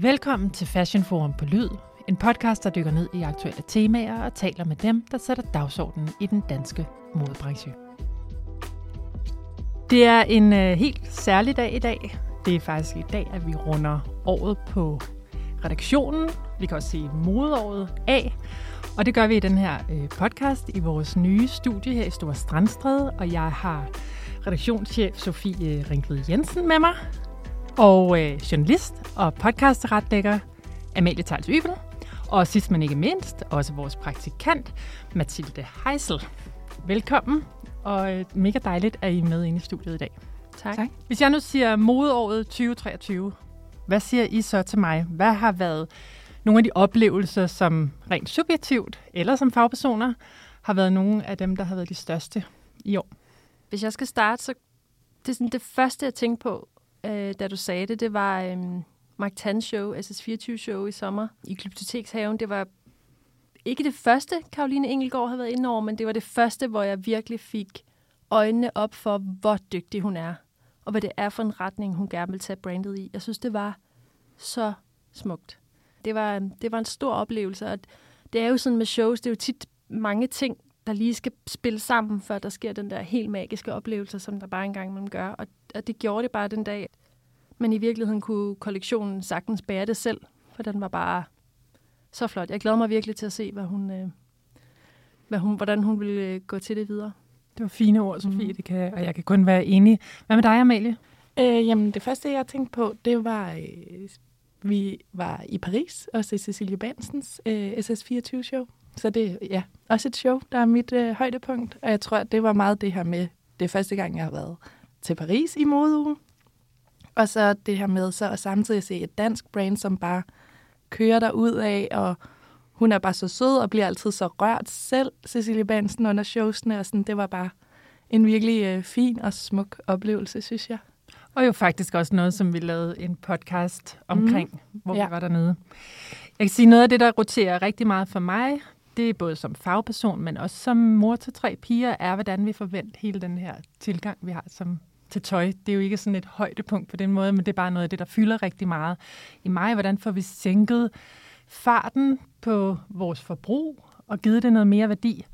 Velkommen til Fashion Forum på Lyd, en podcast, der dykker ned i aktuelle temaer og taler med dem, der sætter dagsordenen i den danske modebranche. Det er en øh, helt særlig dag i dag. Det er faktisk i dag, at vi runder året på redaktionen. Vi kan også sige modeåret af. Og det gør vi i den her øh, podcast i vores nye studie her i Store Strandstræde. Og jeg har redaktionschef Sofie Ringved Jensen med mig. Og øh, journalist og podcastretlægger Amalie Tals Ybel. Og sidst men ikke mindst, også vores praktikant Mathilde Heisel. Velkommen, og øh, mega dejligt, at I er med inde i studiet i dag. Tak. tak. Hvis jeg nu siger modeåret 2023, hvad siger I så til mig? Hvad har været nogle af de oplevelser, som rent subjektivt eller som fagpersoner, har været nogle af dem, der har været de største i år? Hvis jeg skal starte, så det, er sådan det første, jeg tænkte på, øh, da du sagde det, det var øh, Mark Tans show, SS24 show i sommer i Glyptotekshaven. Det var ikke det første, Karoline Engelgaard havde været inde over, men det var det første, hvor jeg virkelig fik øjnene op for, hvor dygtig hun er, og hvad det er for en retning, hun gerne vil tage brandet i. Jeg synes, det var så smukt. Det var, det var en stor oplevelse, og det er jo sådan med shows, det er jo tit mange ting, der lige skal spille sammen, før der sker den der helt magiske oplevelse, som der bare engang man gør. Og, og det gjorde det bare den dag. Men i virkeligheden kunne kollektionen sagtens bære det selv, for den var bare så flot. Jeg glæder mig virkelig til at se, hvad hun, øh, hvad hun, hvordan hun vil øh, gå til det videre. Det var fine ord, Sofie, mm. det kan, og jeg kan kun være enig. Hvad med dig, Amalie? Øh, jamen, det første, jeg tænkte på, det var, øh, vi var i Paris og se Cecilie Bansens øh, SS24-show. Så det er ja, også et show, der er mit øh, højdepunkt. Og jeg tror, at det var meget det her med, det er første gang, jeg har været til Paris i modeuge. Og så det her med så at samtidig se et dansk brand, som bare kører der ud af, og hun er bare så sød og bliver altid så rørt selv, Cecilie Bansen, under showsene. Og sådan, det var bare en virkelig øh, fin og smuk oplevelse, synes jeg. Og jo faktisk også noget, som vi lavede en podcast omkring, mm. hvor ja. vi var dernede. Jeg kan sige, noget af det, der roterer rigtig meget for mig, det er både som fagperson, men også som mor til tre piger, er, hvordan vi forventer hele den her tilgang, vi har som til tøj. Det er jo ikke sådan et højdepunkt på den måde, men det er bare noget af det, der fylder rigtig meget i mig. Hvordan får vi sænket farten på vores forbrug og givet det noget mere værdi?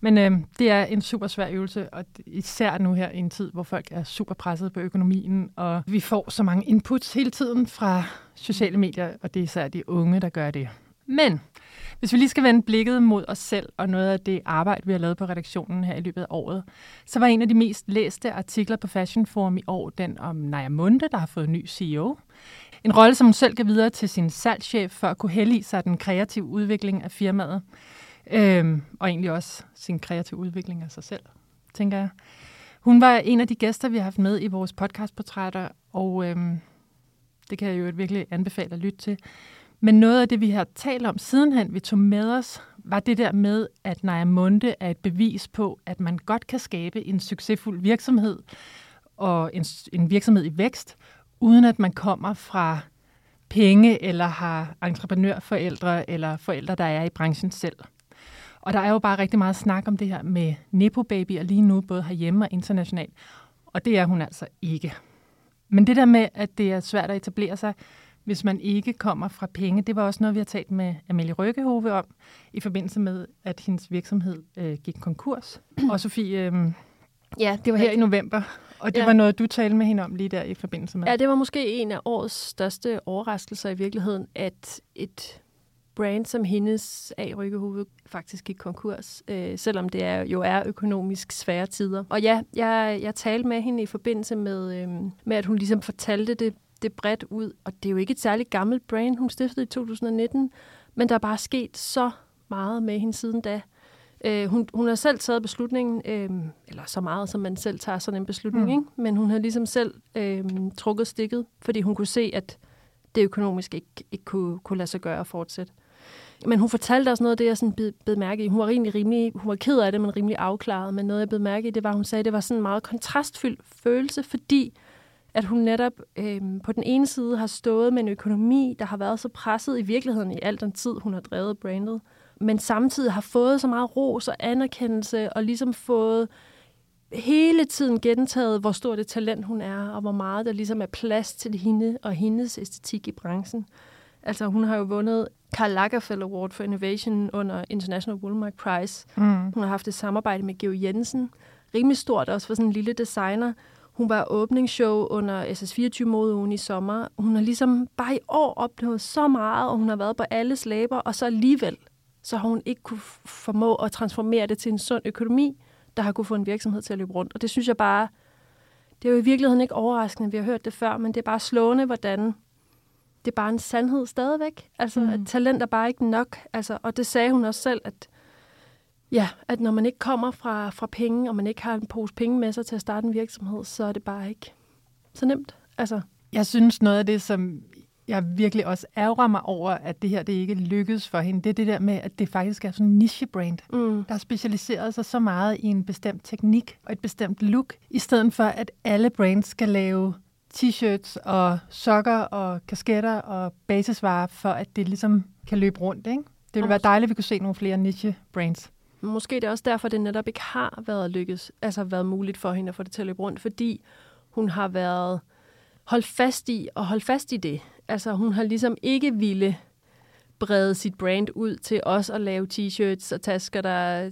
Men øh, det er en super svær øvelse, og især nu her i en tid, hvor folk er super presset på økonomien, og vi får så mange inputs hele tiden fra sociale medier, og det er især de unge, der gør det. Men hvis vi lige skal vende blikket mod os selv og noget af det arbejde, vi har lavet på redaktionen her i løbet af året, så var en af de mest læste artikler på Fashion Forum i år den om Naja Munde, der har fået ny CEO. En rolle, som hun selv kan videre til sin salgschef for at kunne hellige sig den kreative udvikling af firmaet. Øhm, og egentlig også sin kreative udvikling af sig selv, tænker jeg. Hun var en af de gæster, vi har haft med i vores podcastportrætter, og øhm, det kan jeg jo virkelig anbefale at lytte til. Men noget af det, vi har talt om sidenhen, vi tog med os, var det der med, at Naja Munde er et bevis på, at man godt kan skabe en succesfuld virksomhed og en, en virksomhed i vækst, uden at man kommer fra penge eller har entreprenørforældre eller forældre, der er i branchen selv. Og der er jo bare rigtig meget snak om det her med nepo baby og lige nu både herhjemme og internationalt. Og det er hun altså ikke. Men det der med, at det er svært at etablere sig, hvis man ikke kommer fra penge. Det var også noget, vi har talt med Amelie Røkkehove om, i forbindelse med, at hendes virksomhed øh, gik konkurs. Og Sofie, øh, ja, det var her i november, og det ja. var noget, du talte med hende om lige der i forbindelse med. Ja, det var måske en af årets største overraskelser i virkeligheden, at et brand som hendes A. Rykkehoved faktisk gik konkurs, øh, selvom det er, jo er økonomisk svære tider. Og ja, jeg, jeg talte med hende i forbindelse med, øh, med, at hun ligesom fortalte det det bredt ud. Og det er jo ikke et særligt gammelt brand, hun stiftede i 2019, men der er bare sket så meget med hende siden da. Øh, hun, hun har selv taget beslutningen, øh, eller så meget, som man selv tager sådan en beslutning, mm. ikke? men hun har ligesom selv øh, trukket stikket, fordi hun kunne se, at det økonomisk ikke, ikke kunne, kunne lade sig gøre at fortsætte. Men hun fortalte også noget af det, jeg sådan bed, bed mærke i. Hun var, rimelig, rimelig, hun var ked af det, men rimelig afklaret. Men noget, jeg bed mærke i, det var, at hun sagde, at det var sådan en meget kontrastfyldt følelse, fordi at hun netop øh, på den ene side har stået med en økonomi, der har været så presset i virkeligheden i al den tid, hun har drevet brandet, men samtidig har fået så meget ros og anerkendelse, og ligesom fået hele tiden gentaget, hvor stort et talent hun er, og hvor meget der ligesom er plads til hende og hendes æstetik i branchen. Altså, hun har jo vundet Karl Lagerfeld Award for Innovation under International Woolmark Prize. Mm. Hun har haft et samarbejde med Geo Jensen. Rimelig stort også for sådan en lille designer. Hun var åbningsshow under SS24 modeugen i sommer. Hun har ligesom bare i år opnået så meget, og hun har været på alle slæber, og så alligevel, så har hun ikke kunne formå at transformere det til en sund økonomi, der har kunne få en virksomhed til at løbe rundt. Og det synes jeg bare, det er jo i virkeligheden ikke overraskende, vi har hørt det før, men det er bare slående, hvordan det er bare en sandhed stadigvæk. Altså, mm. at talent er bare ikke nok. Altså, og det sagde hun også selv, at Ja, at når man ikke kommer fra, fra penge, og man ikke har en pose penge med sig til at starte en virksomhed, så er det bare ikke så nemt. Altså. Jeg synes noget af det, som jeg virkelig også ærger mig over, at det her det ikke lykkedes for hende, det er det der med, at det faktisk er sådan en niche-brand, mm. der har specialiseret sig så meget i en bestemt teknik og et bestemt look, i stedet for at alle brands skal lave t-shirts og sokker og kasketter og basisvarer, for at det ligesom kan løbe rundt. Ikke? Det ville være dejligt, at vi kunne se nogle flere niche-brands. Måske det er også derfor, det netop ikke har været lykkes, altså været muligt for hende at få det til at løbe rundt, fordi hun har været holdt fast i og holdt fast i det. Altså hun har ligesom ikke ville brede sit brand ud til os at lave t-shirts og tasker, der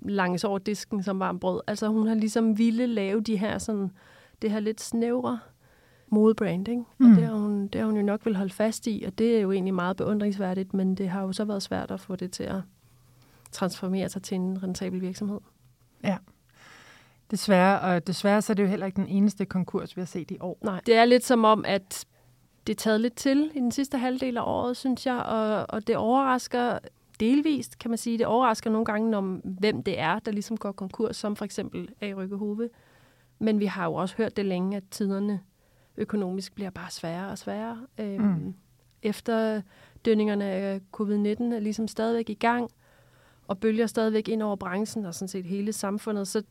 langes over disken som varm brød. Altså hun har ligesom ville lave de her sådan, det her lidt snævre modebranding. Mm. Og det har, hun, det har hun jo nok vil holde fast i, og det er jo egentlig meget beundringsværdigt, men det har jo så været svært at få det til at transformere sig til en rentabel virksomhed. Ja. Desværre, og desværre så er det jo heller ikke den eneste konkurs, vi har set i år. Nej, det er lidt som om, at det er taget lidt til i den sidste halvdel af året, synes jeg, og, og det overrasker delvist, kan man sige. Det overrasker nogle gange om, hvem det er, der ligesom går konkurs, som for eksempel A. Rykke Hove. Men vi har jo også hørt det længe, at tiderne økonomisk bliver bare sværere og sværere. Øhm, mm. Efter dønningerne af covid-19 er ligesom stadigvæk i gang, og bølger stadigvæk ind over branchen og sådan set hele samfundet. Så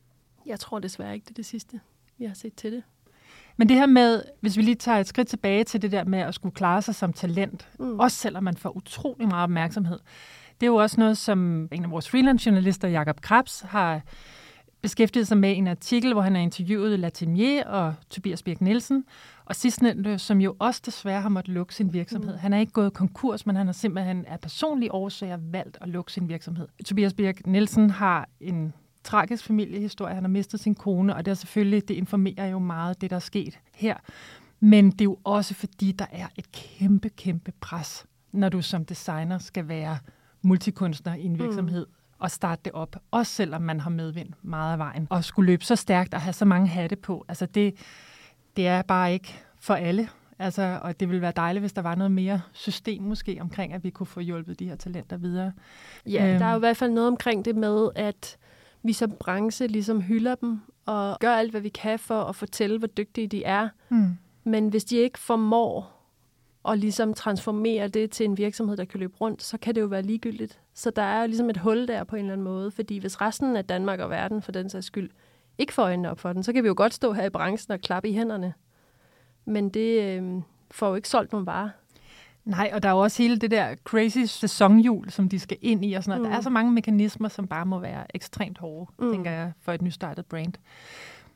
jeg tror desværre ikke, det er det sidste, vi har set til det. Men det her med, hvis vi lige tager et skridt tilbage til det der med at skulle klare sig som talent, mm. også selvom man får utrolig meget opmærksomhed, det er jo også noget, som en af vores freelance-journalister, Jakob Krabs, har beskæftiget sig med en artikel, hvor han har interviewet Latimier og Tobias Birk Nielsen, og sidstnævnte, som jo også desværre har måttet lukke sin virksomhed. Mm. Han er ikke gået konkurs, men han har simpelthen af personlige årsager valgt at lukke sin virksomhed. Tobias Birk Nielsen har en tragisk familiehistorie. Han har mistet sin kone, og det er selvfølgelig, det informerer jo meget det, der er sket her. Men det er jo også fordi, der er et kæmpe, kæmpe pres, når du som designer skal være multikunstner i en mm. virksomhed. Mm og starte det op, også selvom man har medvind meget af vejen. Og skulle løbe så stærkt og have så mange hatte på, altså det, det er bare ikke for alle. Altså, og det ville være dejligt, hvis der var noget mere system måske omkring, at vi kunne få hjulpet de her talenter videre. Ja, øhm. der er jo i hvert fald noget omkring det med, at vi som branche ligesom hylder dem og gør alt, hvad vi kan for at fortælle, hvor dygtige de er. Mm. Men hvis de ikke formår at ligesom transformere det til en virksomhed, der kan løbe rundt, så kan det jo være ligegyldigt. Så der er jo ligesom et hul der på en eller anden måde, fordi hvis resten af Danmark og verden for den sags skyld ikke får øjnene op for den, så kan vi jo godt stå her i branchen og klappe i hænderne. Men det øh, får jo ikke solgt nogen varer. Nej, og der er jo også hele det der crazy sæsonhjul, som de skal ind i. Og sådan noget. Mm. Der er så mange mekanismer, som bare må være ekstremt hårde, mm. tænker jeg, for et nystartet brand.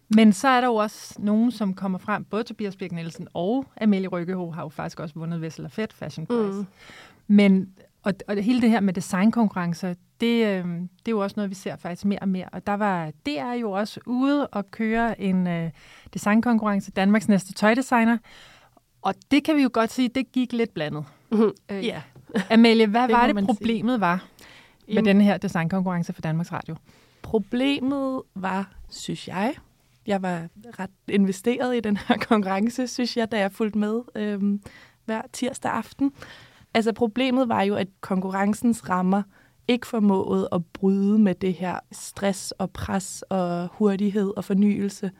Men så er der jo også nogen, som kommer frem. Både Tobias Birk Nielsen og Amelie Rykkeho har jo faktisk også vundet Vessel Fed Fashion Prize. Mm. Men og, og hele det her med designkonkurrencer, det, øh, det er jo også noget, vi ser faktisk mere og mere. Og der var det er jo også ude og køre en øh, designkonkurrence, Danmarks næste tøjdesigner. Og det kan vi jo godt sige, det gik lidt blandet. Mm-hmm. Øh, ja. Amelie, hvad det var det, problemet sige. var med Jamen, denne her designkonkurrence for Danmarks Radio? Problemet var, synes jeg, jeg var ret investeret i den her konkurrence, synes jeg, da jeg fulgte med øh, hver tirsdag aften. Altså problemet var jo, at konkurrencens rammer ikke formåede at bryde med det her stress og pres og hurtighed og fornyelse.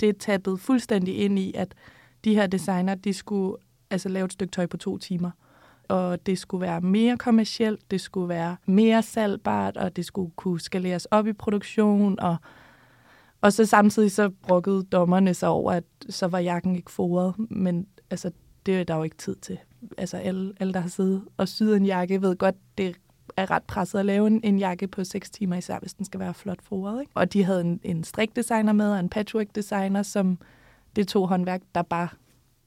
Det tappede fuldstændig ind i, at de her designer, de skulle altså lave et stykke tøj på to timer. Og det skulle være mere kommercielt, det skulle være mere salgbart, og det skulle kunne skaleres op i produktion. Og, og så samtidig så brukkede dommerne sig over, at så var jakken ikke foret. Men altså, det er der jo ikke tid til altså alle, alle, der har siddet og syet en jakke, ved godt, det er ret presset at lave en, en jakke på 6 timer, især hvis den skal være flot foret. Ikke? Og de havde en, en strikdesigner med, og en patchwork-designer, som det to håndværk, der bare...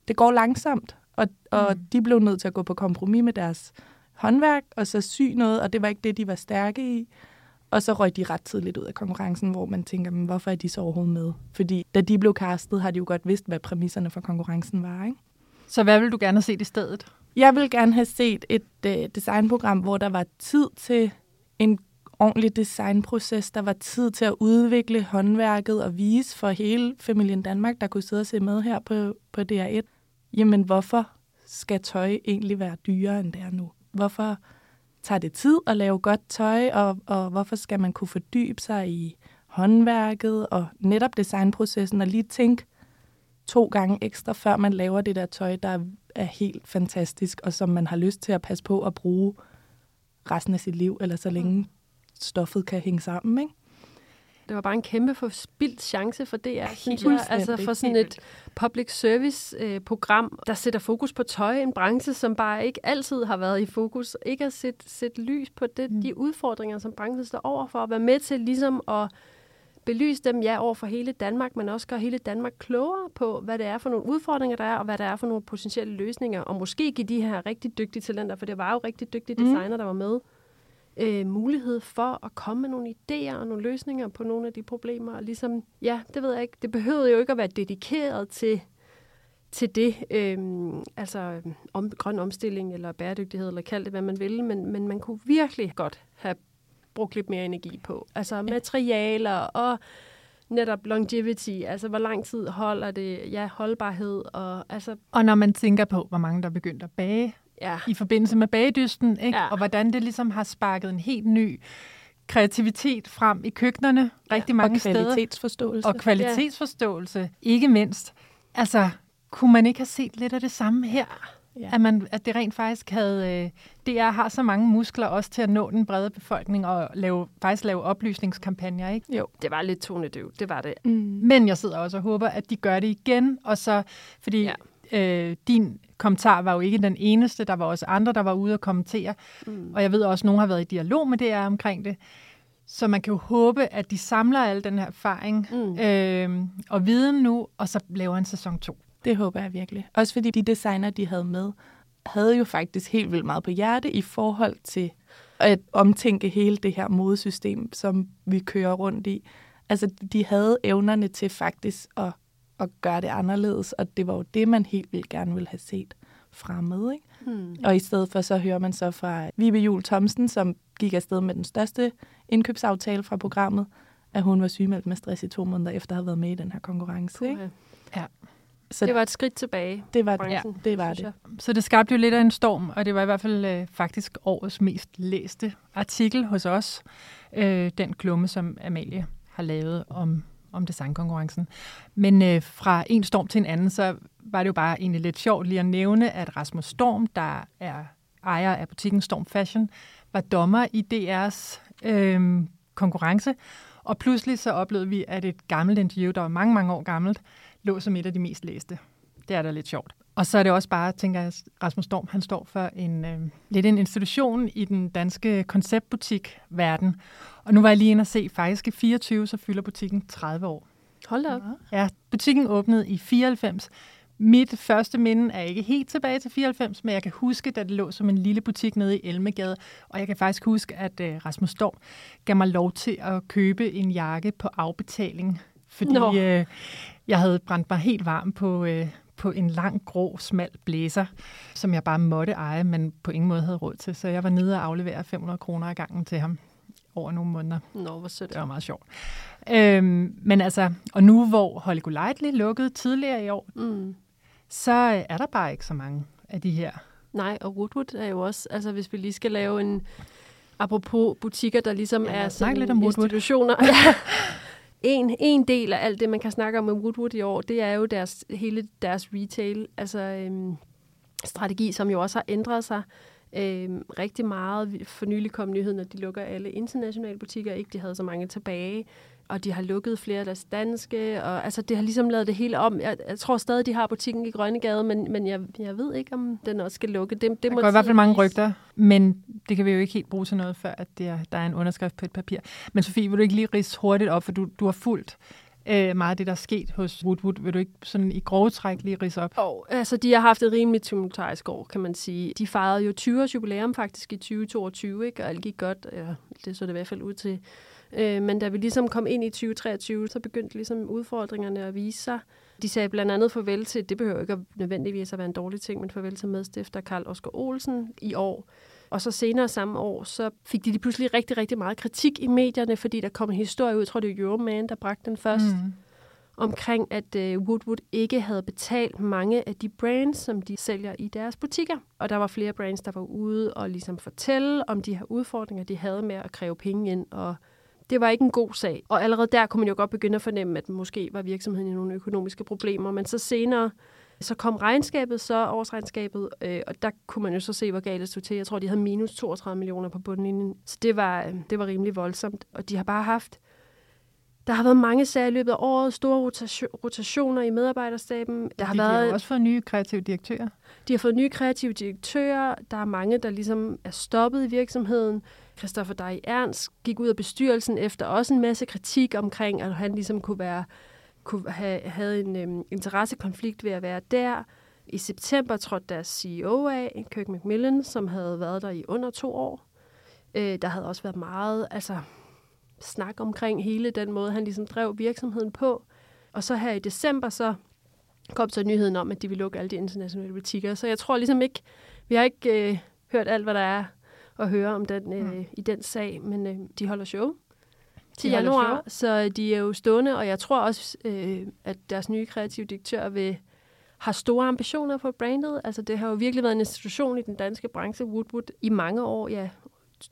Det går langsomt, Og, og mm. de blev nødt til at gå på kompromis med deres håndværk, og så sy noget, og det var ikke det, de var stærke i. Og så røg de ret tidligt ud af konkurrencen, hvor man tænker, men hvorfor er de så overhovedet med? Fordi da de blev castet, har de jo godt vidst, hvad præmisserne for konkurrencen var. Ikke? Så hvad vil du gerne have set i stedet? Jeg vil gerne have set et øh, designprogram, hvor der var tid til en ordentlig designproces. Der var tid til at udvikle håndværket og vise for hele familien Danmark, der kunne sidde og se med her på, på DR1. Jamen, hvorfor skal tøj egentlig være dyrere, end det er nu? Hvorfor tager det tid at lave godt tøj, og, og hvorfor skal man kunne fordybe sig i håndværket og netop designprocessen og lige tænke to gange ekstra, før man laver det der tøj, der er helt fantastisk, og som man har lyst til at passe på at bruge resten af sit liv, eller så længe mm. stoffet kan hænge sammen, ikke? Det var bare en kæmpe forspildt chance for DR, synes jeg. Altså for sådan et public service øh, program, der sætter fokus på tøj, en branche, som bare ikke altid har været i fokus. Ikke at sætte, sætte lys på det, mm. de udfordringer, som branchen står over for, at være med til ligesom at belyse dem, ja, over for hele Danmark, men også gøre hele Danmark klogere på, hvad det er for nogle udfordringer, der er, og hvad der er for nogle potentielle løsninger, og måske give de her rigtig dygtige talenter, for det var jo rigtig dygtige designer, mm. der var med, øh, mulighed for at komme med nogle idéer og nogle løsninger på nogle af de problemer. Og ligesom, ja, det ved jeg ikke, det behøvede jo ikke at være dedikeret til, til det, øh, altså om, grøn omstilling eller bæredygtighed, eller kald det, hvad man vil, men, men man kunne virkelig godt have brugt lidt mere energi på. Altså materialer og netop longevity, altså hvor lang tid holder det, ja, holdbarhed. Og, altså, og når man tænker på, hvor mange der er begyndt at bage ja. i forbindelse med bagedysten, ikke? Ja. og hvordan det ligesom har sparket en helt ny kreativitet frem i køkkenerne rigtig mange steder. Og kvalitetsforståelse. Og kvalitetsforståelse, ja. ikke mindst. Altså, kunne man ikke have set lidt af det samme her? Ja. At, man, at det rent faktisk havde... Øh, DR har så mange muskler også til at nå den brede befolkning og lave, faktisk lave oplysningskampagner, ikke? Jo, det var lidt tonedøv, det var det. Mm. Men jeg sidder også og håber, at de gør det igen, og så... Fordi ja. øh, din kommentar var jo ikke den eneste, der var også andre, der var ude og kommentere. Mm. Og jeg ved også, at nogen har været i dialog med DR omkring det. Så man kan jo håbe, at de samler al den her erfaring mm. øh, og viden nu, og så laver en sæson 2. Det håber jeg virkelig. Også fordi de designer, de havde med, havde jo faktisk helt vildt meget på hjerte i forhold til at omtænke hele det her modesystem, som vi kører rundt i. Altså, de havde evnerne til faktisk at, at gøre det anderledes, og det var jo det, man helt vildt gerne ville have set fremmed. Ikke? Hmm. Og i stedet for, så hører man så fra Vibe Jul Thomsen, som gik afsted med den største indkøbsaftale fra programmet, at hun var sygemeldt med stress i to måneder efter at have været med i den her konkurrence. Ikke? Ja. Så det var et skridt tilbage. Det var det. Ja, det, var det. Så det skabte jo lidt af en storm, og det var i hvert fald øh, faktisk årets mest læste artikel hos os. Øh, den klumme, som Amalie har lavet om, om designkonkurrencen. Men øh, fra en storm til en anden, så var det jo bare egentlig lidt sjovt lige at nævne, at Rasmus Storm, der er ejer af butikken Storm Fashion, var dommer i DR's øh, konkurrence. Og pludselig så oplevede vi, at et gammelt interview, der var mange, mange år gammelt, lå som et af de mest læste. Det er da lidt sjovt. Og så er det også bare, tænker jeg, Rasmus Storm, han står for en øh, lidt en institution i den danske konceptbutik-verden. Og nu var jeg lige inde og se, faktisk i 24, så fylder butikken 30 år. Hold da op. Ja, butikken åbnede i 94. Mit første minde er ikke helt tilbage til 94, men jeg kan huske, da det lå som en lille butik nede i Elmegade. Og jeg kan faktisk huske, at øh, Rasmus Storm gav mig lov til at købe en jakke på afbetaling. Fordi øh, jeg havde brændt mig helt varm på, øh, på en lang, grå, smal blæser, som jeg bare måtte eje, men på ingen måde havde råd til. Så jeg var nede og aflevere 500 kroner i gangen til ham over nogle måneder. Nå, hvor sødt. Det var meget sjovt. Øhm, men altså, og nu hvor Holly Golightly lukkede tidligere i år, mm. så er der bare ikke så mange af de her. Nej, og Woodwood er jo også, altså hvis vi lige skal lave en, apropos butikker, der ligesom ja, er sådan lidt om institutioner. en, en del af alt det, man kan snakke om med Woodwood i år, det er jo deres, hele deres retail, altså øhm, strategi, som jo også har ændret sig øhm, rigtig meget. For nylig kom nyheden, at de lukker alle internationale butikker, ikke de havde så mange tilbage og de har lukket flere af deres danske, og altså, det har ligesom lavet det hele om. Jeg, jeg tror stadig, de har butikken i Grønnegade, men, men jeg, jeg ved ikke, om den også skal lukke. Det, det der må går i hvert fald mange rygter, men det kan vi jo ikke helt bruge til noget, før at det er, der er en underskrift på et papir. Men Sofie, vil du ikke lige rise hurtigt op, for du, du har fulgt øh, meget af det, der er sket hos Woodwood. Vil du ikke sådan i grove træk lige rise op? Og, altså, de har haft et rimeligt tumultarisk år, kan man sige. De fejrede jo 20 års jubilæum faktisk i 2022, ikke? og alt gik godt. Ja, det så det i hvert fald ud til. Øh, men da vi ligesom kom ind i 2023, så begyndte ligesom udfordringerne at vise sig. De sagde blandt andet farvel til, det behøver ikke at nødvendigvis at være en dårlig ting, men farvel til medstifter Karl Oskar Olsen i år. Og så senere samme år, så fik de pludselig rigtig, rigtig meget kritik i medierne, fordi der kom en historie ud, tror det er Euroman, der bragte den først, mm. omkring at uh, Woodwood ikke havde betalt mange af de brands, som de sælger i deres butikker. Og der var flere brands, der var ude og ligesom fortælle om de her udfordringer, de havde med at kræve penge ind og det var ikke en god sag. Og allerede der kunne man jo godt begynde at fornemme, at måske var virksomheden i nogle økonomiske problemer. Men så senere, så kom regnskabet, så årsregnskabet, øh, og der kunne man jo så se, hvor galt det stod til. Jeg tror, de havde minus 32 millioner på bundlinjen. Så det var, øh, det var rimelig voldsomt. Og de har bare haft... Der har været mange sager i løbet af året, store rotationer i medarbejderstaben. Der har de, været, de har også fået nye kreative direktører. De har fået nye kreative direktører. Der er mange, der ligesom er stoppet i virksomheden. Christoffer Dej Ernst gik ud af bestyrelsen efter også en masse kritik omkring, at han ligesom kunne være kunne have, havde en øhm, interessekonflikt ved at være der. I september trådte deres CEO af, Kirk McMillan, som havde været der i under to år. Øh, der havde også været meget altså, snak omkring hele den måde, han ligesom drev virksomheden på. Og så her i december, så kom så nyheden om, at de ville lukke alle de internationale butikker. Så jeg tror ligesom ikke, vi har ikke øh, hørt alt, hvad der er at høre om den, øh, mm. i den sag, men øh, de holder show til januar, så de er jo stående, og jeg tror også, øh, at deres nye kreative direktør vil har store ambitioner for brandet. Altså det har jo virkelig været en institution i den danske branche, Woodwood, i mange år, ja,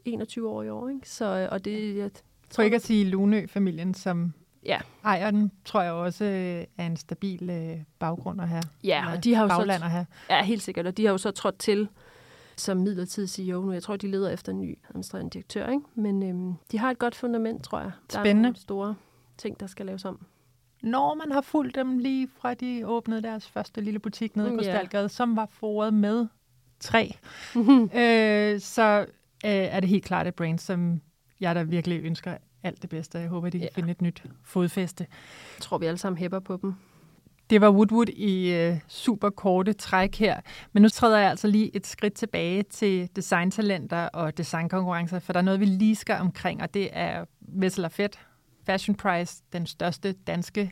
21 år i år, ikke? Så, øh, og det, jeg tror ikke at sige Lunø-familien, som ja. ejer den, tror jeg også øh, er en stabil øh, baggrund at have. Ja, og de har jo så, at have. Ja, helt sikkert, og de har jo så trådt til som midlertidig CEO nu. Jeg tror, de leder efter en ny administrerende direktør, ikke? men øhm, de har et godt fundament, tror jeg. Der Spændende. er nogle store ting, der skal laves om. Når man har fulgt dem lige fra de åbnede deres første lille butik nede i Krystalgade, yeah. som var foret med træ, øh, så øh, er det helt klart et brand, som jeg der virkelig ønsker alt det bedste. Jeg håber, de kan yeah. finde et nyt fodfæste. Jeg tror, vi alle sammen hæpper på dem. Det var Woodwood i øh, super korte træk her. Men nu træder jeg altså lige et skridt tilbage til designtalenter og designkonkurrencer, for der er noget, vi lige skal omkring, og det er Vessel Fedt Fashion Prize, den største danske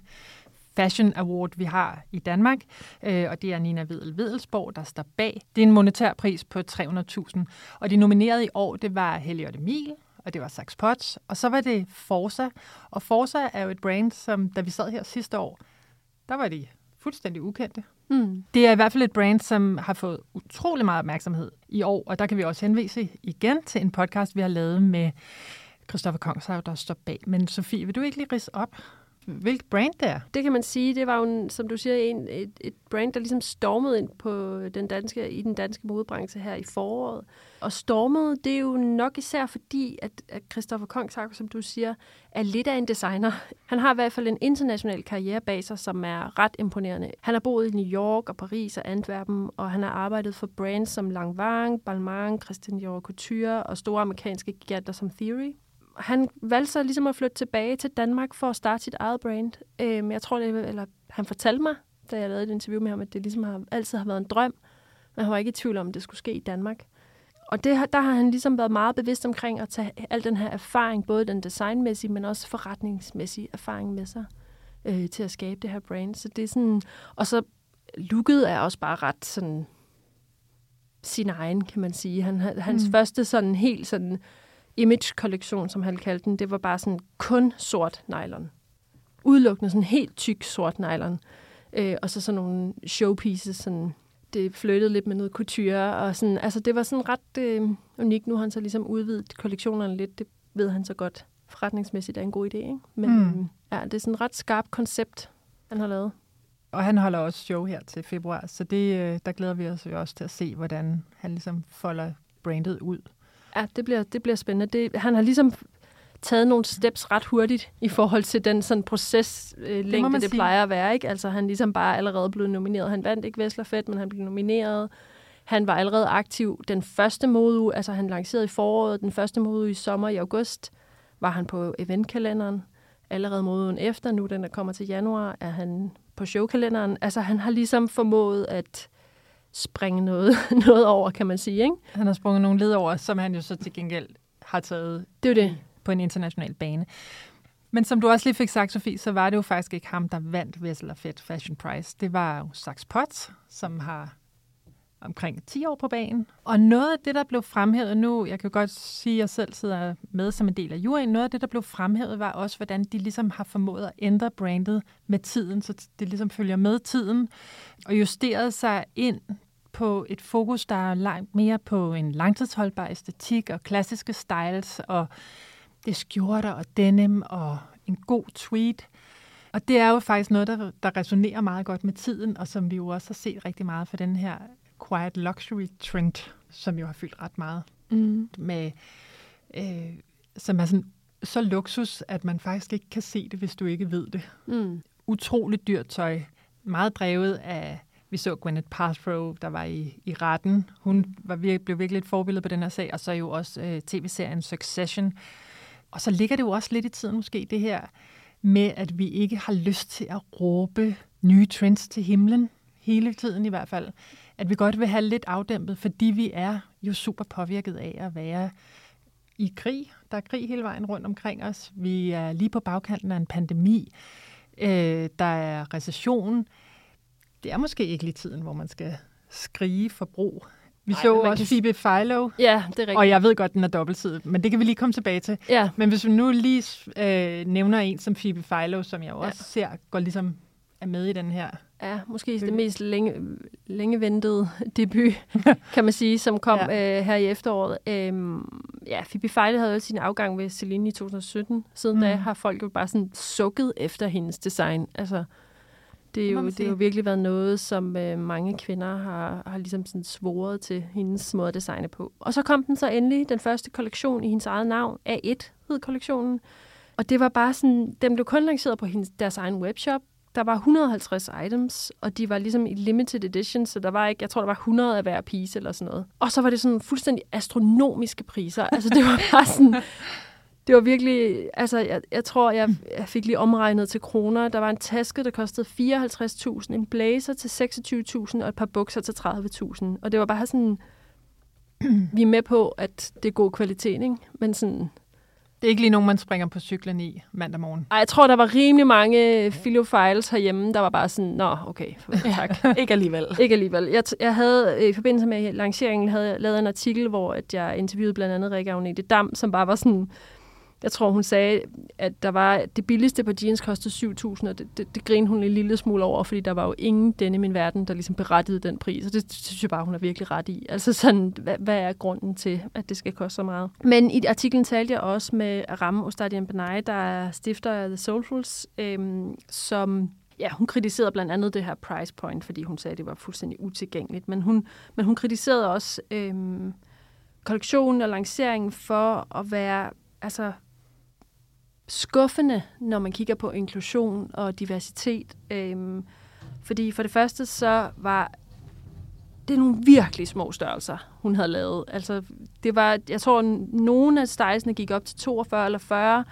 Fashion Award, vi har i Danmark, øh, og det er Nina Vedel Vedelsborg, der står bag. Det er en monetær pris på 300.000, og de nominerede i år, det var Helliot Emil, og det var Saks Potts, og så var det Forza, og Forza er jo et brand, som da vi sad her sidste år, der var de fuldstændig ukendte. Mm. Det er i hvert fald et brand, som har fået utrolig meget opmærksomhed i år, og der kan vi også henvise igen til en podcast, vi har lavet med Christoffer Kongshav, der står bag. Men Sofie, vil du ikke lige rise op, hvilket brand det er? Det kan man sige. Det var jo, en, som du siger, en, et, et brand, der ligesom stormede ind på den danske, i den danske modebranche her i foråret. Og stormede, det er jo nok især fordi, at, at Christoffer Kongshager, som du siger, er lidt af en designer. Han har i hvert fald en international karriere bag sig, som er ret imponerende. Han har boet i New York og Paris og Antwerpen, og han har arbejdet for brands som Langvang, Balmain, Christian Dior Couture og store amerikanske giganter som Theory han valgte så ligesom at flytte tilbage til Danmark for at starte sit eget brand. Øhm, jeg tror, det, eller han fortalte mig, da jeg lavede et interview med ham, at det ligesom har, altid har været en drøm, men han var ikke i tvivl om, at det skulle ske i Danmark. Og det, der har han ligesom været meget bevidst omkring at tage al den her erfaring, både den designmæssige, men også forretningsmæssige erfaring med sig, øh, til at skabe det her brand. Så det er sådan, og så looket er også bare ret sådan sin egen, kan man sige. Han, hans mm. første sådan helt sådan image-kollektion, som han kaldte den, det var bare sådan kun sort nylon. Udelukkende sådan helt tyk sort nylon. Øh, og så sådan nogle showpieces, sådan, det flyttede lidt med noget couture, og sådan, altså det var sådan ret øh, unikt. Nu har han så ligesom udvidet kollektionerne lidt, det ved han så godt forretningsmæssigt er en god idé, ikke? Men mm. øh, ja, det er sådan et ret skarpt koncept, han har lavet. Og han holder også show her til februar, så det, øh, der glæder vi os jo også til at se, hvordan han ligesom folder brandet ud. Ja, det bliver, det bliver spændende. Det, han har ligesom taget nogle steps ret hurtigt i forhold til den sådan proceslængde, øh, det, det plejer at være. Ikke? Altså han ligesom bare allerede blevet nomineret. Han vandt ikke Vestlerfett, men han blev nomineret. Han var allerede aktiv den første modeuge, altså han lancerede i foråret, den første modeuge i sommer i august, var han på eventkalenderen. allerede moden efter. Nu den, der kommer til januar, er han på showkalenderen. Altså, han har ligesom formået at springe noget, noget over, kan man sige. Ikke? Han har sprunget nogle led over, som han jo så til gengæld har taget det er det. på en international bane. Men som du også lige fik sagt, Sofie, så var det jo faktisk ikke ham, der vandt Vessel Fed Fashion Prize. Det var jo Saks Potts, som har omkring 10 år på banen. Og noget af det, der blev fremhævet nu, jeg kan godt sige, at jeg selv sidder med som en del af juryen, noget af det, der blev fremhævet, var også, hvordan de ligesom har formået at ændre brandet med tiden, så det ligesom følger med tiden, og justeret sig ind på et fokus, der er langt mere på en langtidsholdbar æstetik og klassiske styles, og det er skjorter og denim og en god tweet. Og det er jo faktisk noget, der, der resonerer meget godt med tiden, og som vi jo også har set rigtig meget for den her quiet luxury trend, som jo har fyldt ret meget. Mm. Med, øh, som er sådan så luksus, at man faktisk ikke kan se det, hvis du ikke ved det. Mm. Utroligt dyrt tøj. Meget drevet af, vi så Gwyneth Paltrow, der var i, i retten. Hun var virkelig, blev virkelig et forbillede på den her sag, og så jo også øh, tv-serien Succession. Og så ligger det jo også lidt i tiden måske, det her med, at vi ikke har lyst til at råbe nye trends til himlen, hele tiden i hvert fald at vi godt vil have lidt afdæmpet, fordi vi er jo super påvirket af at være i krig. Der er krig hele vejen rundt omkring os. Vi er lige på bagkanten af en pandemi. Øh, der er recession. Det er måske ikke lige tiden, hvor man skal skrige forbrug. Vi Ej, så også kan... Phoebe Philo. Ja, det er rigtigt. Og jeg ved godt, den er dobbeltsidet, men det kan vi lige komme tilbage til. Ja. Men hvis vi nu lige øh, nævner en som Phoebe Philo, som jeg også ja. ser går ligesom er med i den her Ja, måske det mest længe, længe ventede debut, kan man sige, som kom ja. øh, her i efteråret. Øhm, ja, Phoebe Fejle havde jo sin afgang ved Celine i 2017. Siden mm. da har folk jo bare sådan sukket efter hendes design. Altså, det, er jo, det har jo virkelig været noget, som øh, mange kvinder har, har ligesom sådan svoret til hendes måde at designe på. Og så kom den så endelig, den første kollektion i hendes eget navn, A1 hed kollektionen. Og det var bare sådan, den blev kun lanceret på hendes, deres egen webshop, der var 150 items, og de var ligesom i limited edition, så der var ikke, jeg tror, der var 100 af hver piece eller sådan noget. Og så var det sådan fuldstændig astronomiske priser. Altså, det var bare sådan... Det var virkelig, altså jeg, jeg tror, jeg, jeg fik lige omregnet til kroner. Der var en taske, der kostede 54.000, en blazer til 26.000 og et par bukser til 30.000. Og det var bare sådan, vi er med på, at det er god kvalitet, ikke? Men sådan, det er ikke lige nogen, man springer på cyklen i mandag morgen. Ej, jeg tror, der var rimelig mange filofiles herhjemme, der var bare sådan, nå, okay, tak. ikke alligevel. ikke alligevel. Jeg, jeg havde, i forbindelse med lanceringen, havde jeg lavet en artikel, hvor at jeg interviewede blandt andet Rikke Agnete Dam, som bare var sådan, jeg tror, hun sagde, at der var det billigste på jeans kostede 7.000, og det, det, det grinede hun en lille smule over, fordi der var jo ingen denne i min verden, der ligesom berettigede den pris, og det synes jeg bare, hun er virkelig ret i. Altså sådan, hvad, hvad er grunden til, at det skal koste så meget? Men i artiklen talte jeg også med Aram Ostadian Benay, der er stifter af The Soulfuls, øhm, som ja, hun kritiserede blandt andet det her price point, fordi hun sagde, at det var fuldstændig utilgængeligt. Men hun, men hun kritiserede også øhm, kollektionen og lanceringen for at være altså, skuffende, når man kigger på inklusion og diversitet. Øhm, fordi for det første, så var det nogle virkelig små størrelser, hun havde lavet. Altså, det var, jeg tror, nogle af stejsene gik op til 42 eller 40.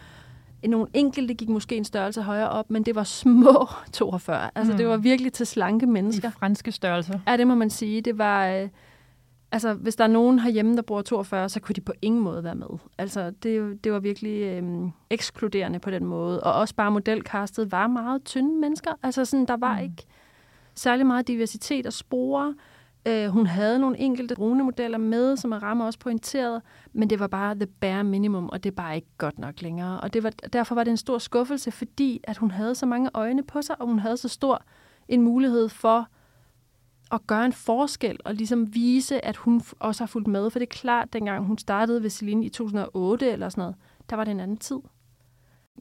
Nogle enkelte gik måske en størrelse højere op, men det var små 42. Altså, mm. det var virkelig til slanke mennesker. I franske størrelser. Ja, det må man sige. Det var... Øh, altså, hvis der er nogen herhjemme, der bor 42, så kunne de på ingen måde være med. Altså, det, det var virkelig øhm, ekskluderende på den måde. Og også bare modelkastet var meget tynde mennesker. Altså, sådan, der var mm. ikke særlig meget diversitet at spore. Øh, hun havde nogle enkelte brune modeller med, som er ramme også pointeret, men det var bare the bare minimum, og det er bare ikke godt nok længere. Og det var, derfor var det en stor skuffelse, fordi at hun havde så mange øjne på sig, og hun havde så stor en mulighed for at gøre en forskel og ligesom vise, at hun også har fulgt med. For det er klart, dengang hun startede ved Celine i 2008 eller sådan noget, der var det en anden tid.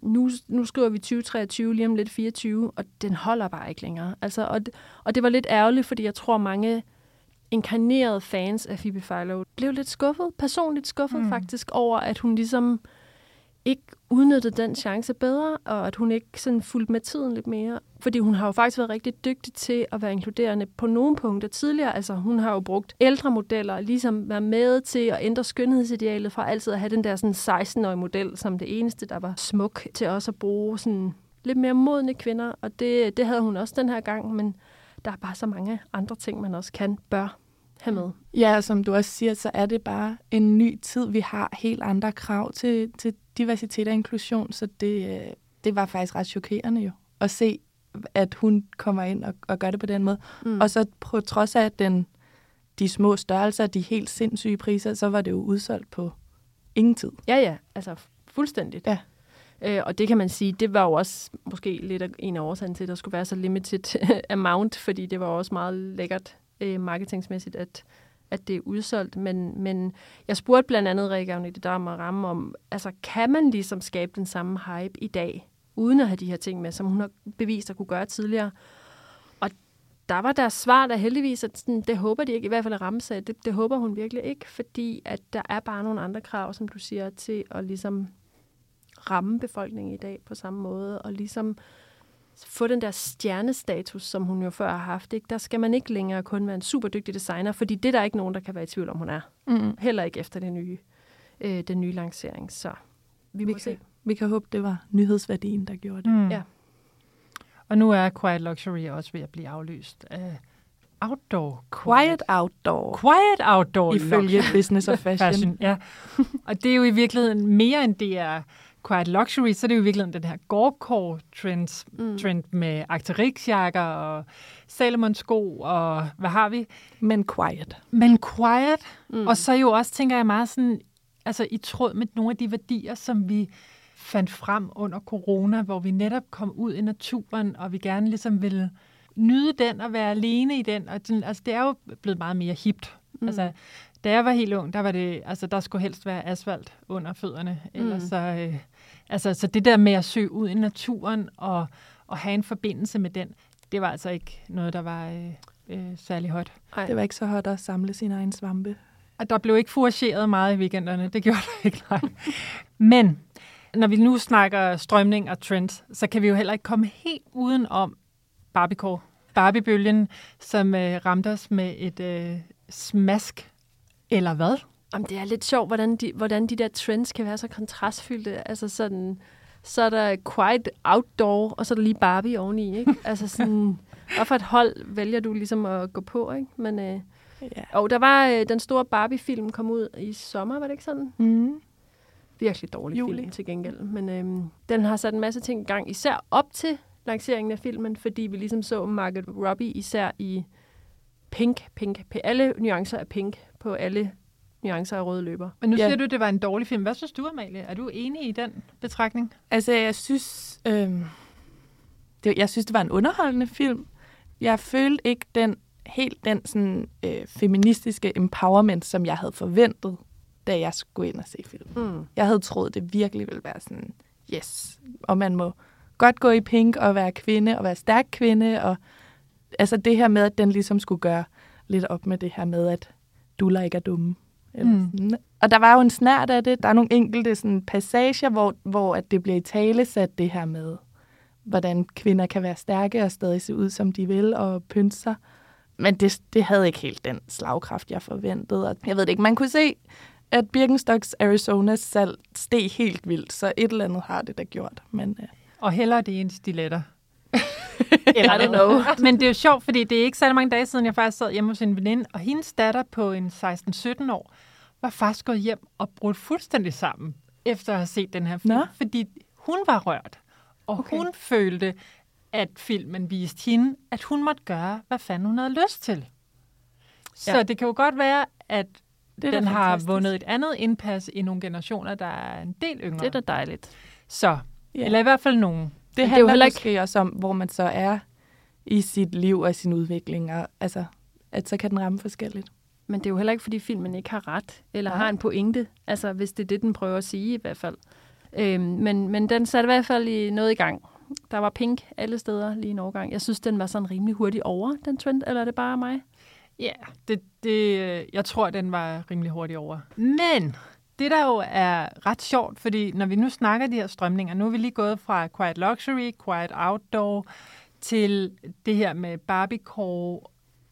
Nu, nu skriver vi 2023, lige om lidt 24, og den holder bare ikke længere. Altså, og, og det var lidt ærgerligt, fordi jeg tror, mange inkarnerede fans af Phoebe Philo blev lidt skuffet, personligt skuffet mm. faktisk, over at hun ligesom ikke udnyttede den chance bedre, og at hun ikke sådan fulgte med tiden lidt mere. Fordi hun har jo faktisk været rigtig dygtig til at være inkluderende på nogle punkter tidligere. Altså hun har jo brugt ældre modeller, ligesom været med til at ændre skønhedsidealet fra altid at have den der sådan 16-årige model som det eneste, der var smuk, til også at bruge sådan lidt mere modne kvinder. Og det, det havde hun også den her gang, men der er bare så mange andre ting, man også kan, bør have med. Ja, og som du også siger, så er det bare en ny tid. Vi har helt andre krav til, til diversitet og inklusion, så det, øh, det var faktisk ret chokerende jo at se, at hun kommer ind og, og gør det på den måde. Mm. Og så på trods af den, de små størrelser, de helt sindssyge priser, så var det jo udsolgt på ingen tid. Ja, ja, altså fuldstændigt. Ja. Øh, og det kan man sige, det var jo også måske lidt en af årsagen til, at der skulle være så limited amount, fordi det var også meget lækkert øh, marketingsmæssigt, at, at det er udsolgt. Men, men jeg spurgte blandt andet Rikke Agnete Dam og Ramme om, altså kan man ligesom skabe den samme hype i dag, uden at have de her ting med, som hun har bevist at kunne gøre tidligere? Og der var deres svar der heldigvis, at sådan, det håber de ikke, i hvert fald Ramme sagde, det, det håber hun virkelig ikke, fordi at der er bare nogle andre krav, som du siger, til at ligesom ramme befolkningen i dag på samme måde, og ligesom få den der stjernestatus, som hun jo før har haft. Ikke? Der skal man ikke længere kun være en super dygtig designer, fordi det er der ikke nogen, der kan være i tvivl om, hun er. Mm. Heller ikke efter det nye, øh, den nye lancering. Så vi må vi se. Kan, vi kan håbe, det var nyhedsværdien, der gjorde det. Mm. Ja. Og nu er Quiet Luxury også ved at blive aflyst af outdoor. Quiet outdoor. Quiet outdoor. Ifølge Business of Fashion. fashion ja. Og det er jo i virkeligheden mere end det er quiet luxury, så er det jo i virkeligheden den her gorkår trend, mm. trend med Arc'teryx-jakker og Salomon-sko og hvad har vi? Men quiet. Men quiet. Mm. Og så jo også, tænker jeg meget sådan, altså i tråd med nogle af de værdier, som vi fandt frem under corona, hvor vi netop kom ud i naturen, og vi gerne ligesom ville nyde den og være alene i den. Og den, altså, det er jo blevet meget mere hipt. Mm. Altså, da jeg var helt ung, der var det, altså der skulle helst være asfalt under fødderne. Ellers mm. så, øh, altså, så det der med at søge ud i naturen og, og have en forbindelse med den, det var altså ikke noget, der var øh, øh, særlig hot. Ej. Det var ikke så hot at samle sin egen svampe. Og der blev ikke forageret meget i weekenderne, det gjorde der ikke, nej. Men når vi nu snakker strømning og trends, så kan vi jo heller ikke komme helt uden om Barbiecore. Barbiebølgen, som øh, ramte os med et øh, smask eller hvad? Jamen, det er lidt sjovt, hvordan de, hvordan de der trends kan være så kontrastfyldte. Altså sådan, så er der quite outdoor, og så er der lige Barbie oveni, ikke? Altså sådan, hvad for et hold vælger du ligesom at gå på, ikke? Men, øh, ja. Og der var øh, den store Barbie-film kom ud i sommer, var det ikke sådan? Mm. Virkelig dårlig Juli. film til gengæld. Men øh, den har sat en masse ting i gang, især op til lanceringen af filmen, fordi vi ligesom så Margaret Robbie især i pink, pink, pink. Alle nuancer af pink på alle nuancer af røde løber. Men nu ja. siger du, at det var en dårlig film. Hvad synes du, Amalie? Er du enig i den betragtning? Altså, jeg synes, øh, det, jeg synes, det var en underholdende film. Jeg følte ikke den helt den sådan, øh, feministiske empowerment, som jeg havde forventet, da jeg skulle ind og se filmen. Mm. Jeg havde troet, det virkelig ville være sådan, yes, og man må godt gå i pink og være kvinde og være stærk kvinde, og altså det her med, at den ligesom skulle gøre lidt op med det her med, at du ikke er dumme. Eller mm. sådan. Og der var jo en snært af det. Der er nogle enkelte sådan, passager, hvor, hvor at det bliver i tale sat det her med, hvordan kvinder kan være stærke og stadig se ud, som de vil, og pynte sig. Men det, det havde ikke helt den slagkraft, jeg forventede. Og jeg ved det ikke. Man kunne se, at Birkenstocks Arizonas salg steg helt vildt, så et eller andet har det da gjort. Men, uh... Og heller det en stiletter. Eller I don't know. Men det er jo sjovt, fordi det er ikke så mange dage siden, jeg faktisk sad hjemme hos en veninde, og hendes datter på en 16-17 år var faktisk gået hjem og brudt fuldstændig sammen, efter at have set den her film. Nå. Fordi hun var rørt, og okay. hun følte, at filmen viste hende, at hun måtte gøre, hvad fanden hun havde lyst til. Så ja. det kan jo godt være, at det den har fantastisk. vundet et andet indpas i nogle generationer, der er en del yngre. Det er da dejligt. Så, ja. eller i hvert fald nogen. Det handler det er jo heller ikke... måske også om, hvor man så er i sit liv og sin udvikling, og altså, at så kan den ramme forskelligt. Men det er jo heller ikke, fordi filmen ikke har ret, eller ja. har en pointe, altså hvis det er det, den prøver at sige i hvert fald. Øhm, men, men den satte i hvert fald i noget i gang. Der var pink alle steder lige en overgang. Jeg synes, den var sådan rimelig hurtig over, den trend, eller er det bare mig? Ja, yeah, det, det, jeg tror, den var rimelig hurtig over. Men det der jo er ret sjovt, fordi når vi nu snakker de her strømninger, nu er vi lige gået fra Quiet Luxury, Quiet Outdoor, til det her med Barbiecore.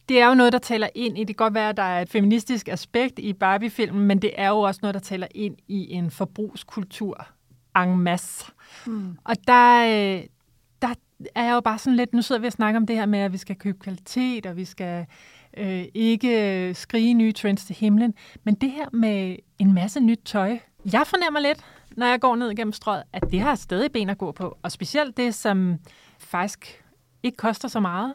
Det er jo noget, der taler ind i, det kan godt være, at der er et feministisk aspekt i Barbie-filmen, men det er jo også noget, der taler ind i en forbrugskultur en masse. Mm. Og der, øh, der er jeg jo bare sådan lidt, nu sidder vi og snakker om det her med, at vi skal købe kvalitet, og vi skal øh, ikke skrige nye trends til himlen. Men det her med en masse nyt tøj, jeg fornemmer lidt, når jeg går ned igennem strøget, at det har stadig ben at gå på. Og specielt det, som faktisk ikke koster så meget.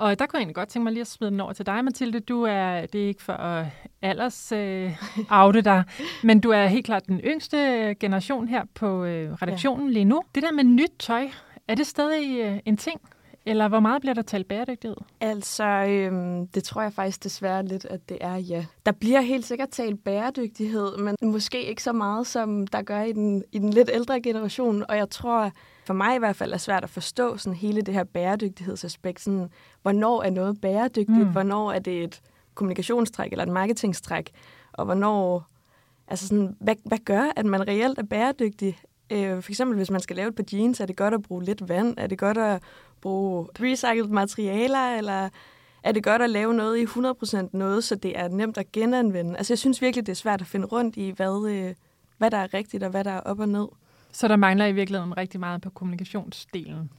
Og der kunne jeg egentlig godt tænke mig lige at smide den over til dig, Mathilde. Du er, det er ikke for at alders øh, oute dig, men du er helt klart den yngste generation her på øh, redaktionen ja. lige nu. Det der med nyt tøj, er det stadig øh, en ting? Eller hvor meget bliver der talt bæredygtighed? Altså, øhm, det tror jeg faktisk desværre lidt, at det er, ja. Der bliver helt sikkert talt bæredygtighed, men måske ikke så meget, som der gør i den, i den lidt ældre generation. Og jeg tror, for mig i hvert fald er svært at forstå sådan hele det her bæredygtighedsaspekt. Sådan, hvornår er noget bæredygtigt? Mm. Hvornår er det et kommunikationstræk eller et marketingstræk? Og hvornår... Altså sådan, hvad, hvad gør, at man reelt er bæredygtig? Øh, for eksempel, hvis man skal lave et par jeans, er det godt at bruge lidt vand? Er det godt at bruge recycled materialer? Eller er det godt at lave noget i 100% noget, så det er nemt at genanvende? Altså, jeg synes virkelig, det er svært at finde rundt i, hvad, øh, hvad der er rigtigt og hvad der er op og ned. Så der mangler i virkeligheden rigtig meget på kommunikationsdelen?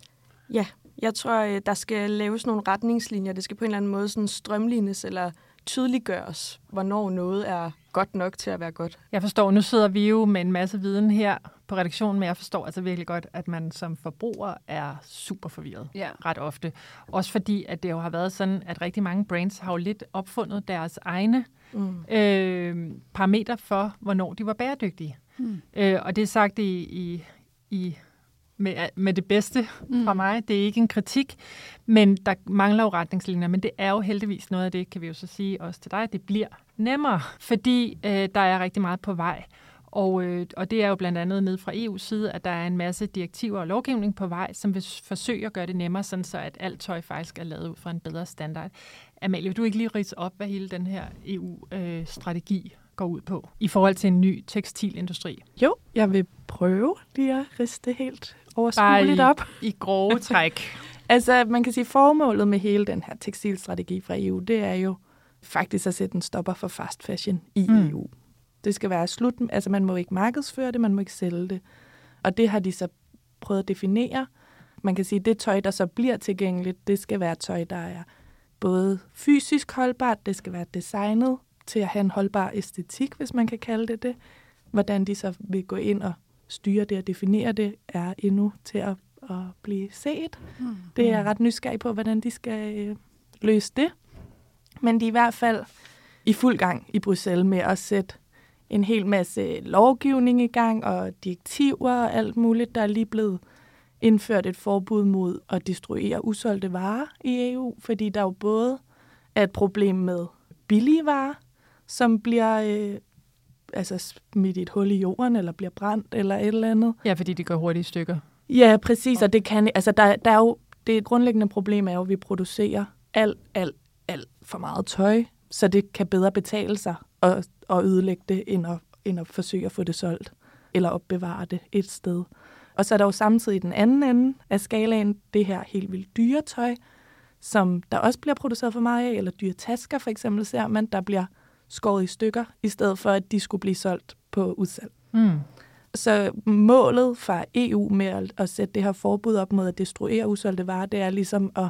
Ja, jeg tror, øh, der skal laves nogle retningslinjer. Det skal på en eller anden måde sådan strømlignes eller tydeliggøres, hvornår noget er godt nok til at være godt. Jeg forstår, nu sidder vi jo med en masse viden her på redaktionen, men jeg forstår altså virkelig godt, at man som forbruger er super forvirret ja. ret ofte. Også fordi, at det jo har været sådan, at rigtig mange brands har jo lidt opfundet deres egne mm. øh, parametre for, hvornår de var bæredygtige. Mm. Øh, og det er sagt i, i, i med, med det bedste mm. fra mig. Det er ikke en kritik, men der mangler jo retningslinjer. Men det er jo heldigvis noget af det, kan vi jo så sige også til dig, det bliver nemmere, fordi øh, der er rigtig meget på vej. Og, øh, og det er jo blandt andet ned fra EU's side, at der er en masse direktiver og lovgivning på vej, som vil forsøge at gøre det nemmere, sådan så at alt tøj faktisk er lavet ud fra en bedre standard. Amalie, vil du ikke lige rise op, hvad hele den her EU-strategi øh, går ud på i forhold til en ny tekstilindustri? Jo, jeg vil prøve lige at riste helt overskueligt i, op. i grove træk. altså, man kan sige, formålet med hele den her tekstilstrategi fra EU, det er jo faktisk at sætte en stopper for fast fashion i mm. EU. Det skal være slut, altså man må ikke markedsføre det, man må ikke sælge det. Og det har de så prøvet at definere. Man kan sige, at det tøj, der så bliver tilgængeligt, det skal være tøj, der er både fysisk holdbart, det skal være designet til at have en holdbar æstetik, hvis man kan kalde det det. Hvordan de så vil gå ind og styre det og definere det, er endnu til at, at blive set. Mm. Det er jeg ret nysgerrig på, hvordan de skal øh, løse det. Men de er i hvert fald i fuld gang i Bruxelles med at sætte en hel masse lovgivning i gang, og direktiver og alt muligt. Der er lige blevet indført et forbud mod at destruere usolgte varer i EU, fordi der jo både er et problem med billige varer, som bliver øh, altså smidt i et hul i jorden, eller bliver brændt, eller et eller andet. Ja, fordi de går hurtigt i stykker. Ja, præcis, og det kan, altså der, der er jo, det grundlæggende problem er jo, at vi producerer alt, alt, alt for meget tøj, så det kan bedre betale sig at, at ødelægge det, end at, end at forsøge at få det solgt, eller opbevare det et sted. Og så er der jo samtidig den anden ende af skalaen, det her helt vildt dyre tøj, som der også bliver produceret for meget af, eller dyre tasker for eksempel ser man, der bliver skåret i stykker, i stedet for at de skulle blive solgt på udsalg. Mm. Så målet fra EU med at, at sætte det her forbud op mod at destruere usolgte varer, det er ligesom at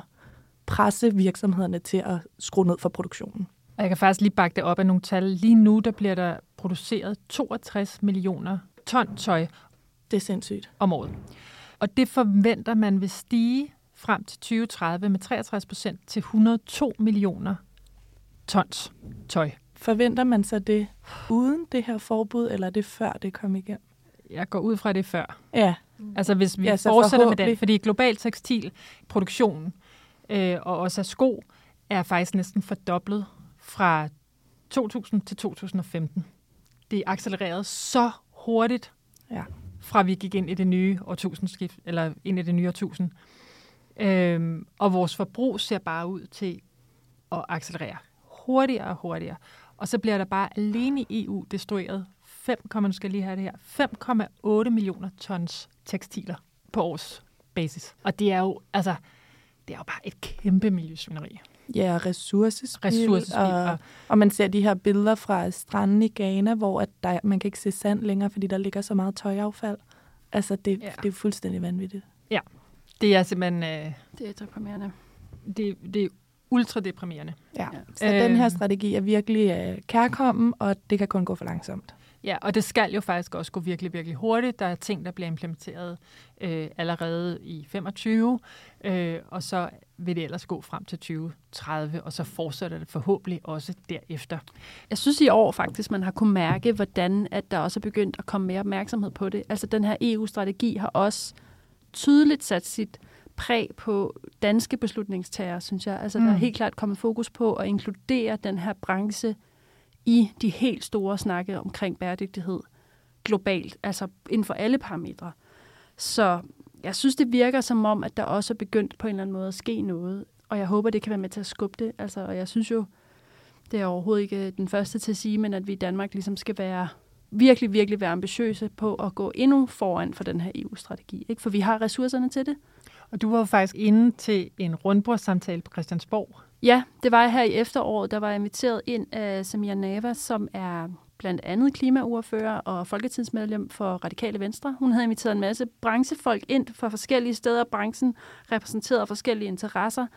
presse virksomhederne til at skrue ned for produktionen. Jeg kan faktisk lige bakke det op af nogle tal. Lige nu der bliver der produceret 62 millioner ton tøj. Det er sindssygt. Om året. Og det forventer man vil stige frem til 2030 med 63 procent til 102 millioner tons tøj. Forventer man så det uden det her forbud, eller er det før det kom igen? Jeg går ud fra det før. Ja. Altså hvis vi ja, fortsætter med den, fordi global tekstilproduktion øh, og også af sko er faktisk næsten fordoblet fra 2000 til 2015. Det er accelereret så hurtigt, ja. fra vi gik ind i det nye årtusindskift, eller ind i det nye årtusind. Øhm, og vores forbrug ser bare ud til at accelerere hurtigere og hurtigere. Og så bliver der bare alene i EU destrueret 5, nu skal lige have det her, 5,8 millioner tons tekstiler på års basis. Og det er jo, altså, det er jo bare et kæmpe miljøsvineri. Ja, ressourcespil. Ressourcespil. Og, og man ser de her billeder fra stranden i Ghana, hvor at der, man kan ikke se sand længere, fordi der ligger så meget tøjaffald. Altså, det, ja. det er fuldstændig vanvittigt. Ja, det er simpelthen... Øh, det er deprimerende. Det, det er ultra deprimerende. Ja, så øh, den her strategi er virkelig øh, kærkommen, og det kan kun gå for langsomt. Ja, og det skal jo faktisk også gå virkelig, virkelig hurtigt. Der er ting, der bliver implementeret øh, allerede i 25, øh, og så vil det ellers gå frem til 2030, og så fortsætter det forhåbentlig også derefter. Jeg synes i år faktisk, man har kunne mærke, hvordan at der også er begyndt at komme mere opmærksomhed på det. Altså den her EU-strategi har også tydeligt sat sit præg på danske beslutningstager, synes jeg. Altså mm. der er mm. helt klart kommet fokus på at inkludere den her branche i de helt store snakke omkring bæredygtighed globalt, altså inden for alle parametre. Så jeg synes, det virker som om, at der også er begyndt på en eller anden måde at ske noget, og jeg håber, det kan være med til at skubbe det. Altså, og jeg synes jo, det er overhovedet ikke øh, den første til at sige, men at vi i Danmark ligesom skal være virkelig, virkelig være ambitiøse på at gå endnu foran for den her EU-strategi. Ikke? For vi har ressourcerne til det. Og du var jo faktisk inde til en rundbordssamtale på Christiansborg Ja, det var jeg her i efteråret. Der var jeg inviteret ind af Samia Nava, som er blandt andet klimaordfører og folketingsmedlem for Radikale Venstre. Hun havde inviteret en masse branchefolk ind fra forskellige steder. Branchen repræsenterede forskellige interesser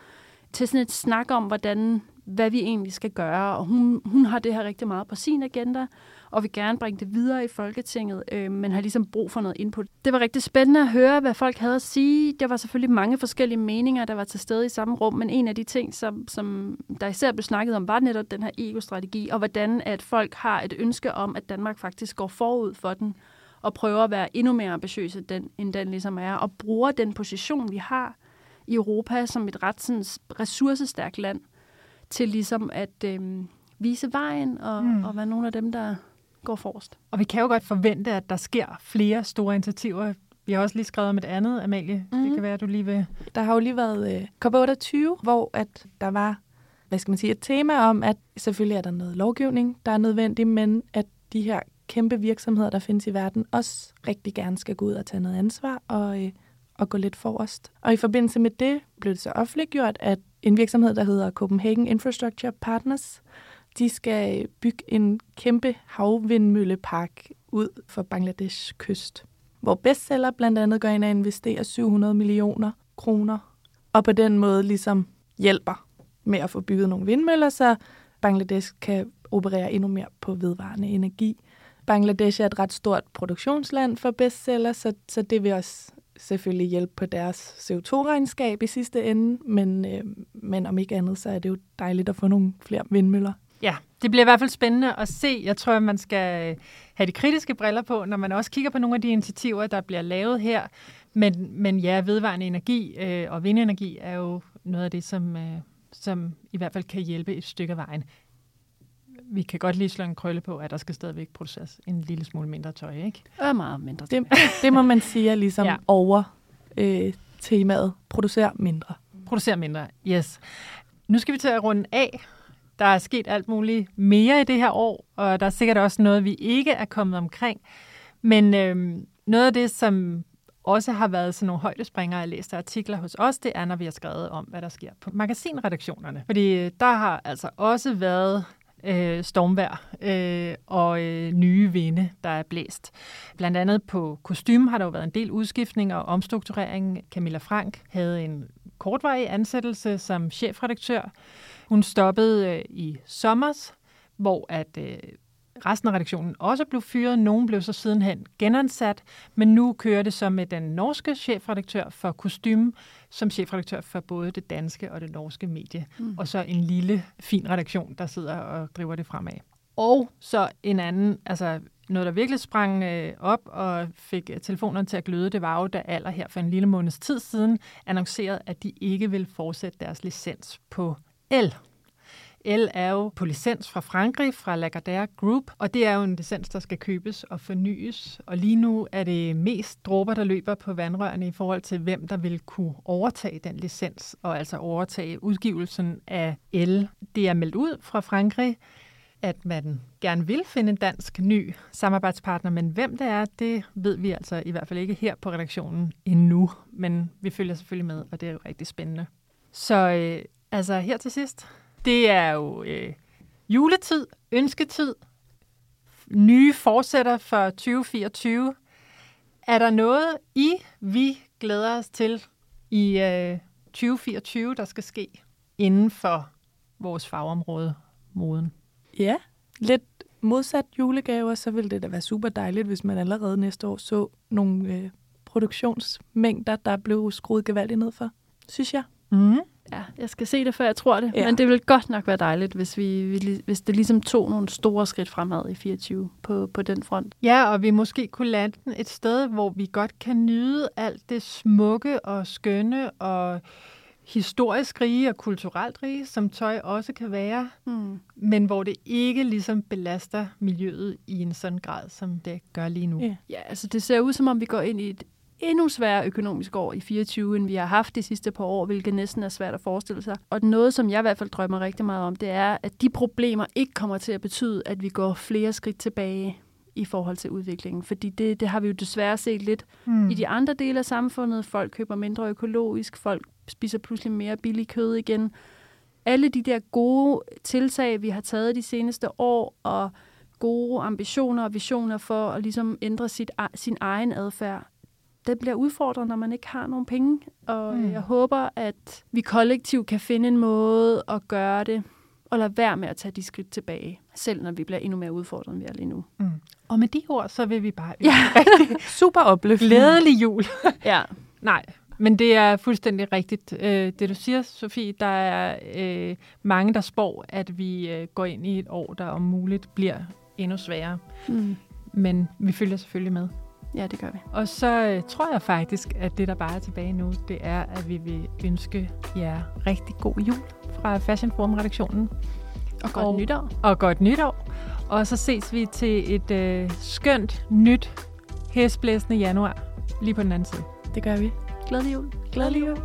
til sådan et snak om, hvordan, hvad vi egentlig skal gøre. Og hun, hun har det her rigtig meget på sin agenda og vil gerne bringe det videre i Folketinget, øh, men har ligesom brug for noget input. Det var rigtig spændende at høre, hvad folk havde at sige. Der var selvfølgelig mange forskellige meninger, der var til stede i samme rum, men en af de ting, som, som der især blev snakket om, var netop den her ego-strategi, og hvordan at folk har et ønske om, at Danmark faktisk går forud for den, og prøver at være endnu mere ambitiøse, den, end den ligesom er, og bruger den position, vi har i Europa som et ret sådan, ressourcestærkt land, til ligesom at øh, vise vejen og, mm. og være nogle af dem, der går forrest. Og vi kan jo godt forvente, at der sker flere store initiativer. Vi har også lige skrevet om et andet, Amalie. Mm-hmm. Det kan være, at du lige vil... Der har jo lige været uh, COP28, hvor at der var hvad skal man sige, et tema om, at selvfølgelig er der noget lovgivning, der er nødvendig, men at de her kæmpe virksomheder, der findes i verden, også rigtig gerne skal gå ud og tage noget ansvar og, uh, og gå lidt forrest. Og i forbindelse med det blev det så offentliggjort, at en virksomhed, der hedder Copenhagen Infrastructure Partners, de skal bygge en kæmpe havvindmøllepark ud for Bangladesh kyst, hvor bestseller blandt andet går ind og investerer 700 millioner kroner, og på den måde ligesom hjælper med at få bygget nogle vindmøller, så Bangladesh kan operere endnu mere på vedvarende energi. Bangladesh er et ret stort produktionsland for bestseller, så, så det vil også selvfølgelig hjælpe på deres CO2-regnskab i sidste ende, men, øh, men om ikke andet, så er det jo dejligt at få nogle flere vindmøller Ja, det bliver i hvert fald spændende at se. Jeg tror, at man skal øh, have de kritiske briller på, når man også kigger på nogle af de initiativer, der bliver lavet her. Men, men ja, vedvarende energi øh, og vindenergi er jo noget af det, som, øh, som i hvert fald kan hjælpe et stykke af vejen. Vi kan godt lige slå en krølle på, at der skal stadigvæk produceres en lille smule mindre tøj, ikke? Og meget mindre tøj. Det, det må man sige er ligesom ja. over øh, temaet. Producer mindre. Producer mindre, yes. Nu skal vi til at runde af, der er sket alt muligt mere i det her år, og der er sikkert også noget, vi ikke er kommet omkring. Men øhm, noget af det, som også har været sådan nogle højdespringere, jeg læste artikler hos os, det er, når vi har skrevet om, hvad der sker på magasinredaktionerne. Fordi øh, der har altså også været øh, stormvær øh, og øh, nye vinde, der er blæst. Blandt andet på kostume har der jo været en del udskiftning og omstrukturering. Camilla Frank havde en kortvarig ansættelse som chefredaktør, hun stoppede øh, i sommers, hvor at øh, resten af redaktionen også blev fyret. Nogen blev så sidenhen genansat, men nu kører det så med den norske chefredaktør for kostume, som chefredaktør for både det danske og det norske medie. Mm. Og så en lille, fin redaktion, der sidder og driver det fremad. Og så en anden, altså noget, der virkelig sprang øh, op og fik telefonerne til at gløde, det var jo, da Aller her for en lille måneds tid siden annoncerede, at de ikke vil fortsætte deres licens på el. El er jo på licens fra Frankrig, fra Lagardère Group, og det er jo en licens, der skal købes og fornyes. Og lige nu er det mest dråber, der løber på vandrørene i forhold til, hvem der vil kunne overtage den licens, og altså overtage udgivelsen af el. Det er meldt ud fra Frankrig, at man gerne vil finde en dansk ny samarbejdspartner, men hvem det er, det ved vi altså i hvert fald ikke her på redaktionen endnu, men vi følger selvfølgelig med, og det er jo rigtig spændende. Så øh, altså her til sidst, det er jo øh, juletid, ønsketid, nye fortsætter for 2024. Er der noget, I vi glæder os til i øh, 2024, der skal ske inden for vores fagområde, moden? Ja, lidt modsat julegaver, så ville det da være super dejligt, hvis man allerede næste år så nogle øh, produktionsmængder, der blev skruet gevaldigt ned for, synes jeg. Mm. Ja, jeg skal se det, før jeg tror det. Ja. Men det vil godt nok være dejligt, hvis, vi, hvis det ligesom tog nogle store skridt fremad i 24 på, på den front. Ja, og vi måske kunne lande et sted, hvor vi godt kan nyde alt det smukke og skønne og historisk rige og kulturelt rige, som tøj også kan være, mm. men hvor det ikke ligesom belaster miljøet i en sådan grad, som det gør lige nu. Ja, ja altså det ser ud som om, vi går ind i et endnu sværere økonomisk år i 24, end vi har haft de sidste par år, hvilket næsten er svært at forestille sig. Og noget, som jeg i hvert fald drømmer rigtig meget om, det er, at de problemer ikke kommer til at betyde, at vi går flere skridt tilbage i forhold til udviklingen. Fordi det, det har vi jo desværre set lidt mm. i de andre dele af samfundet. Folk køber mindre økologisk, folk spiser pludselig mere billig kød igen. Alle de der gode tiltag, vi har taget de seneste år, og gode ambitioner og visioner for at ligesom ændre sit, sin egen adfærd, det bliver udfordret, når man ikke har nogen penge. Og mm. jeg håber, at vi kollektivt kan finde en måde at gøre det, og lade være med at tage de skridt tilbage, selv når vi bliver endnu mere udfordret, end vi er lige nu. Mm. Og med de ord, så vil vi bare ja. rigtig super opløftende. Glædelig jul. ja. Nej, men det er fuldstændig rigtigt, øh, det du siger, Sofie. Der er øh, mange, der spår, at vi øh, går ind i et år, der om muligt bliver endnu sværere. Mm. Men vi følger selvfølgelig med. Ja, det gør vi. Og så øh, tror jeg faktisk, at det, der bare er tilbage nu, det er, at vi vil ønske jer rigtig god jul fra Fashion Forum-redaktionen. Og godt og, nytår. Og godt nytår. Og så ses vi til et øh, skønt, nyt, hæsblæsende januar lige på den anden side. Det gør vi. Glædelig jul. Glædelig jul.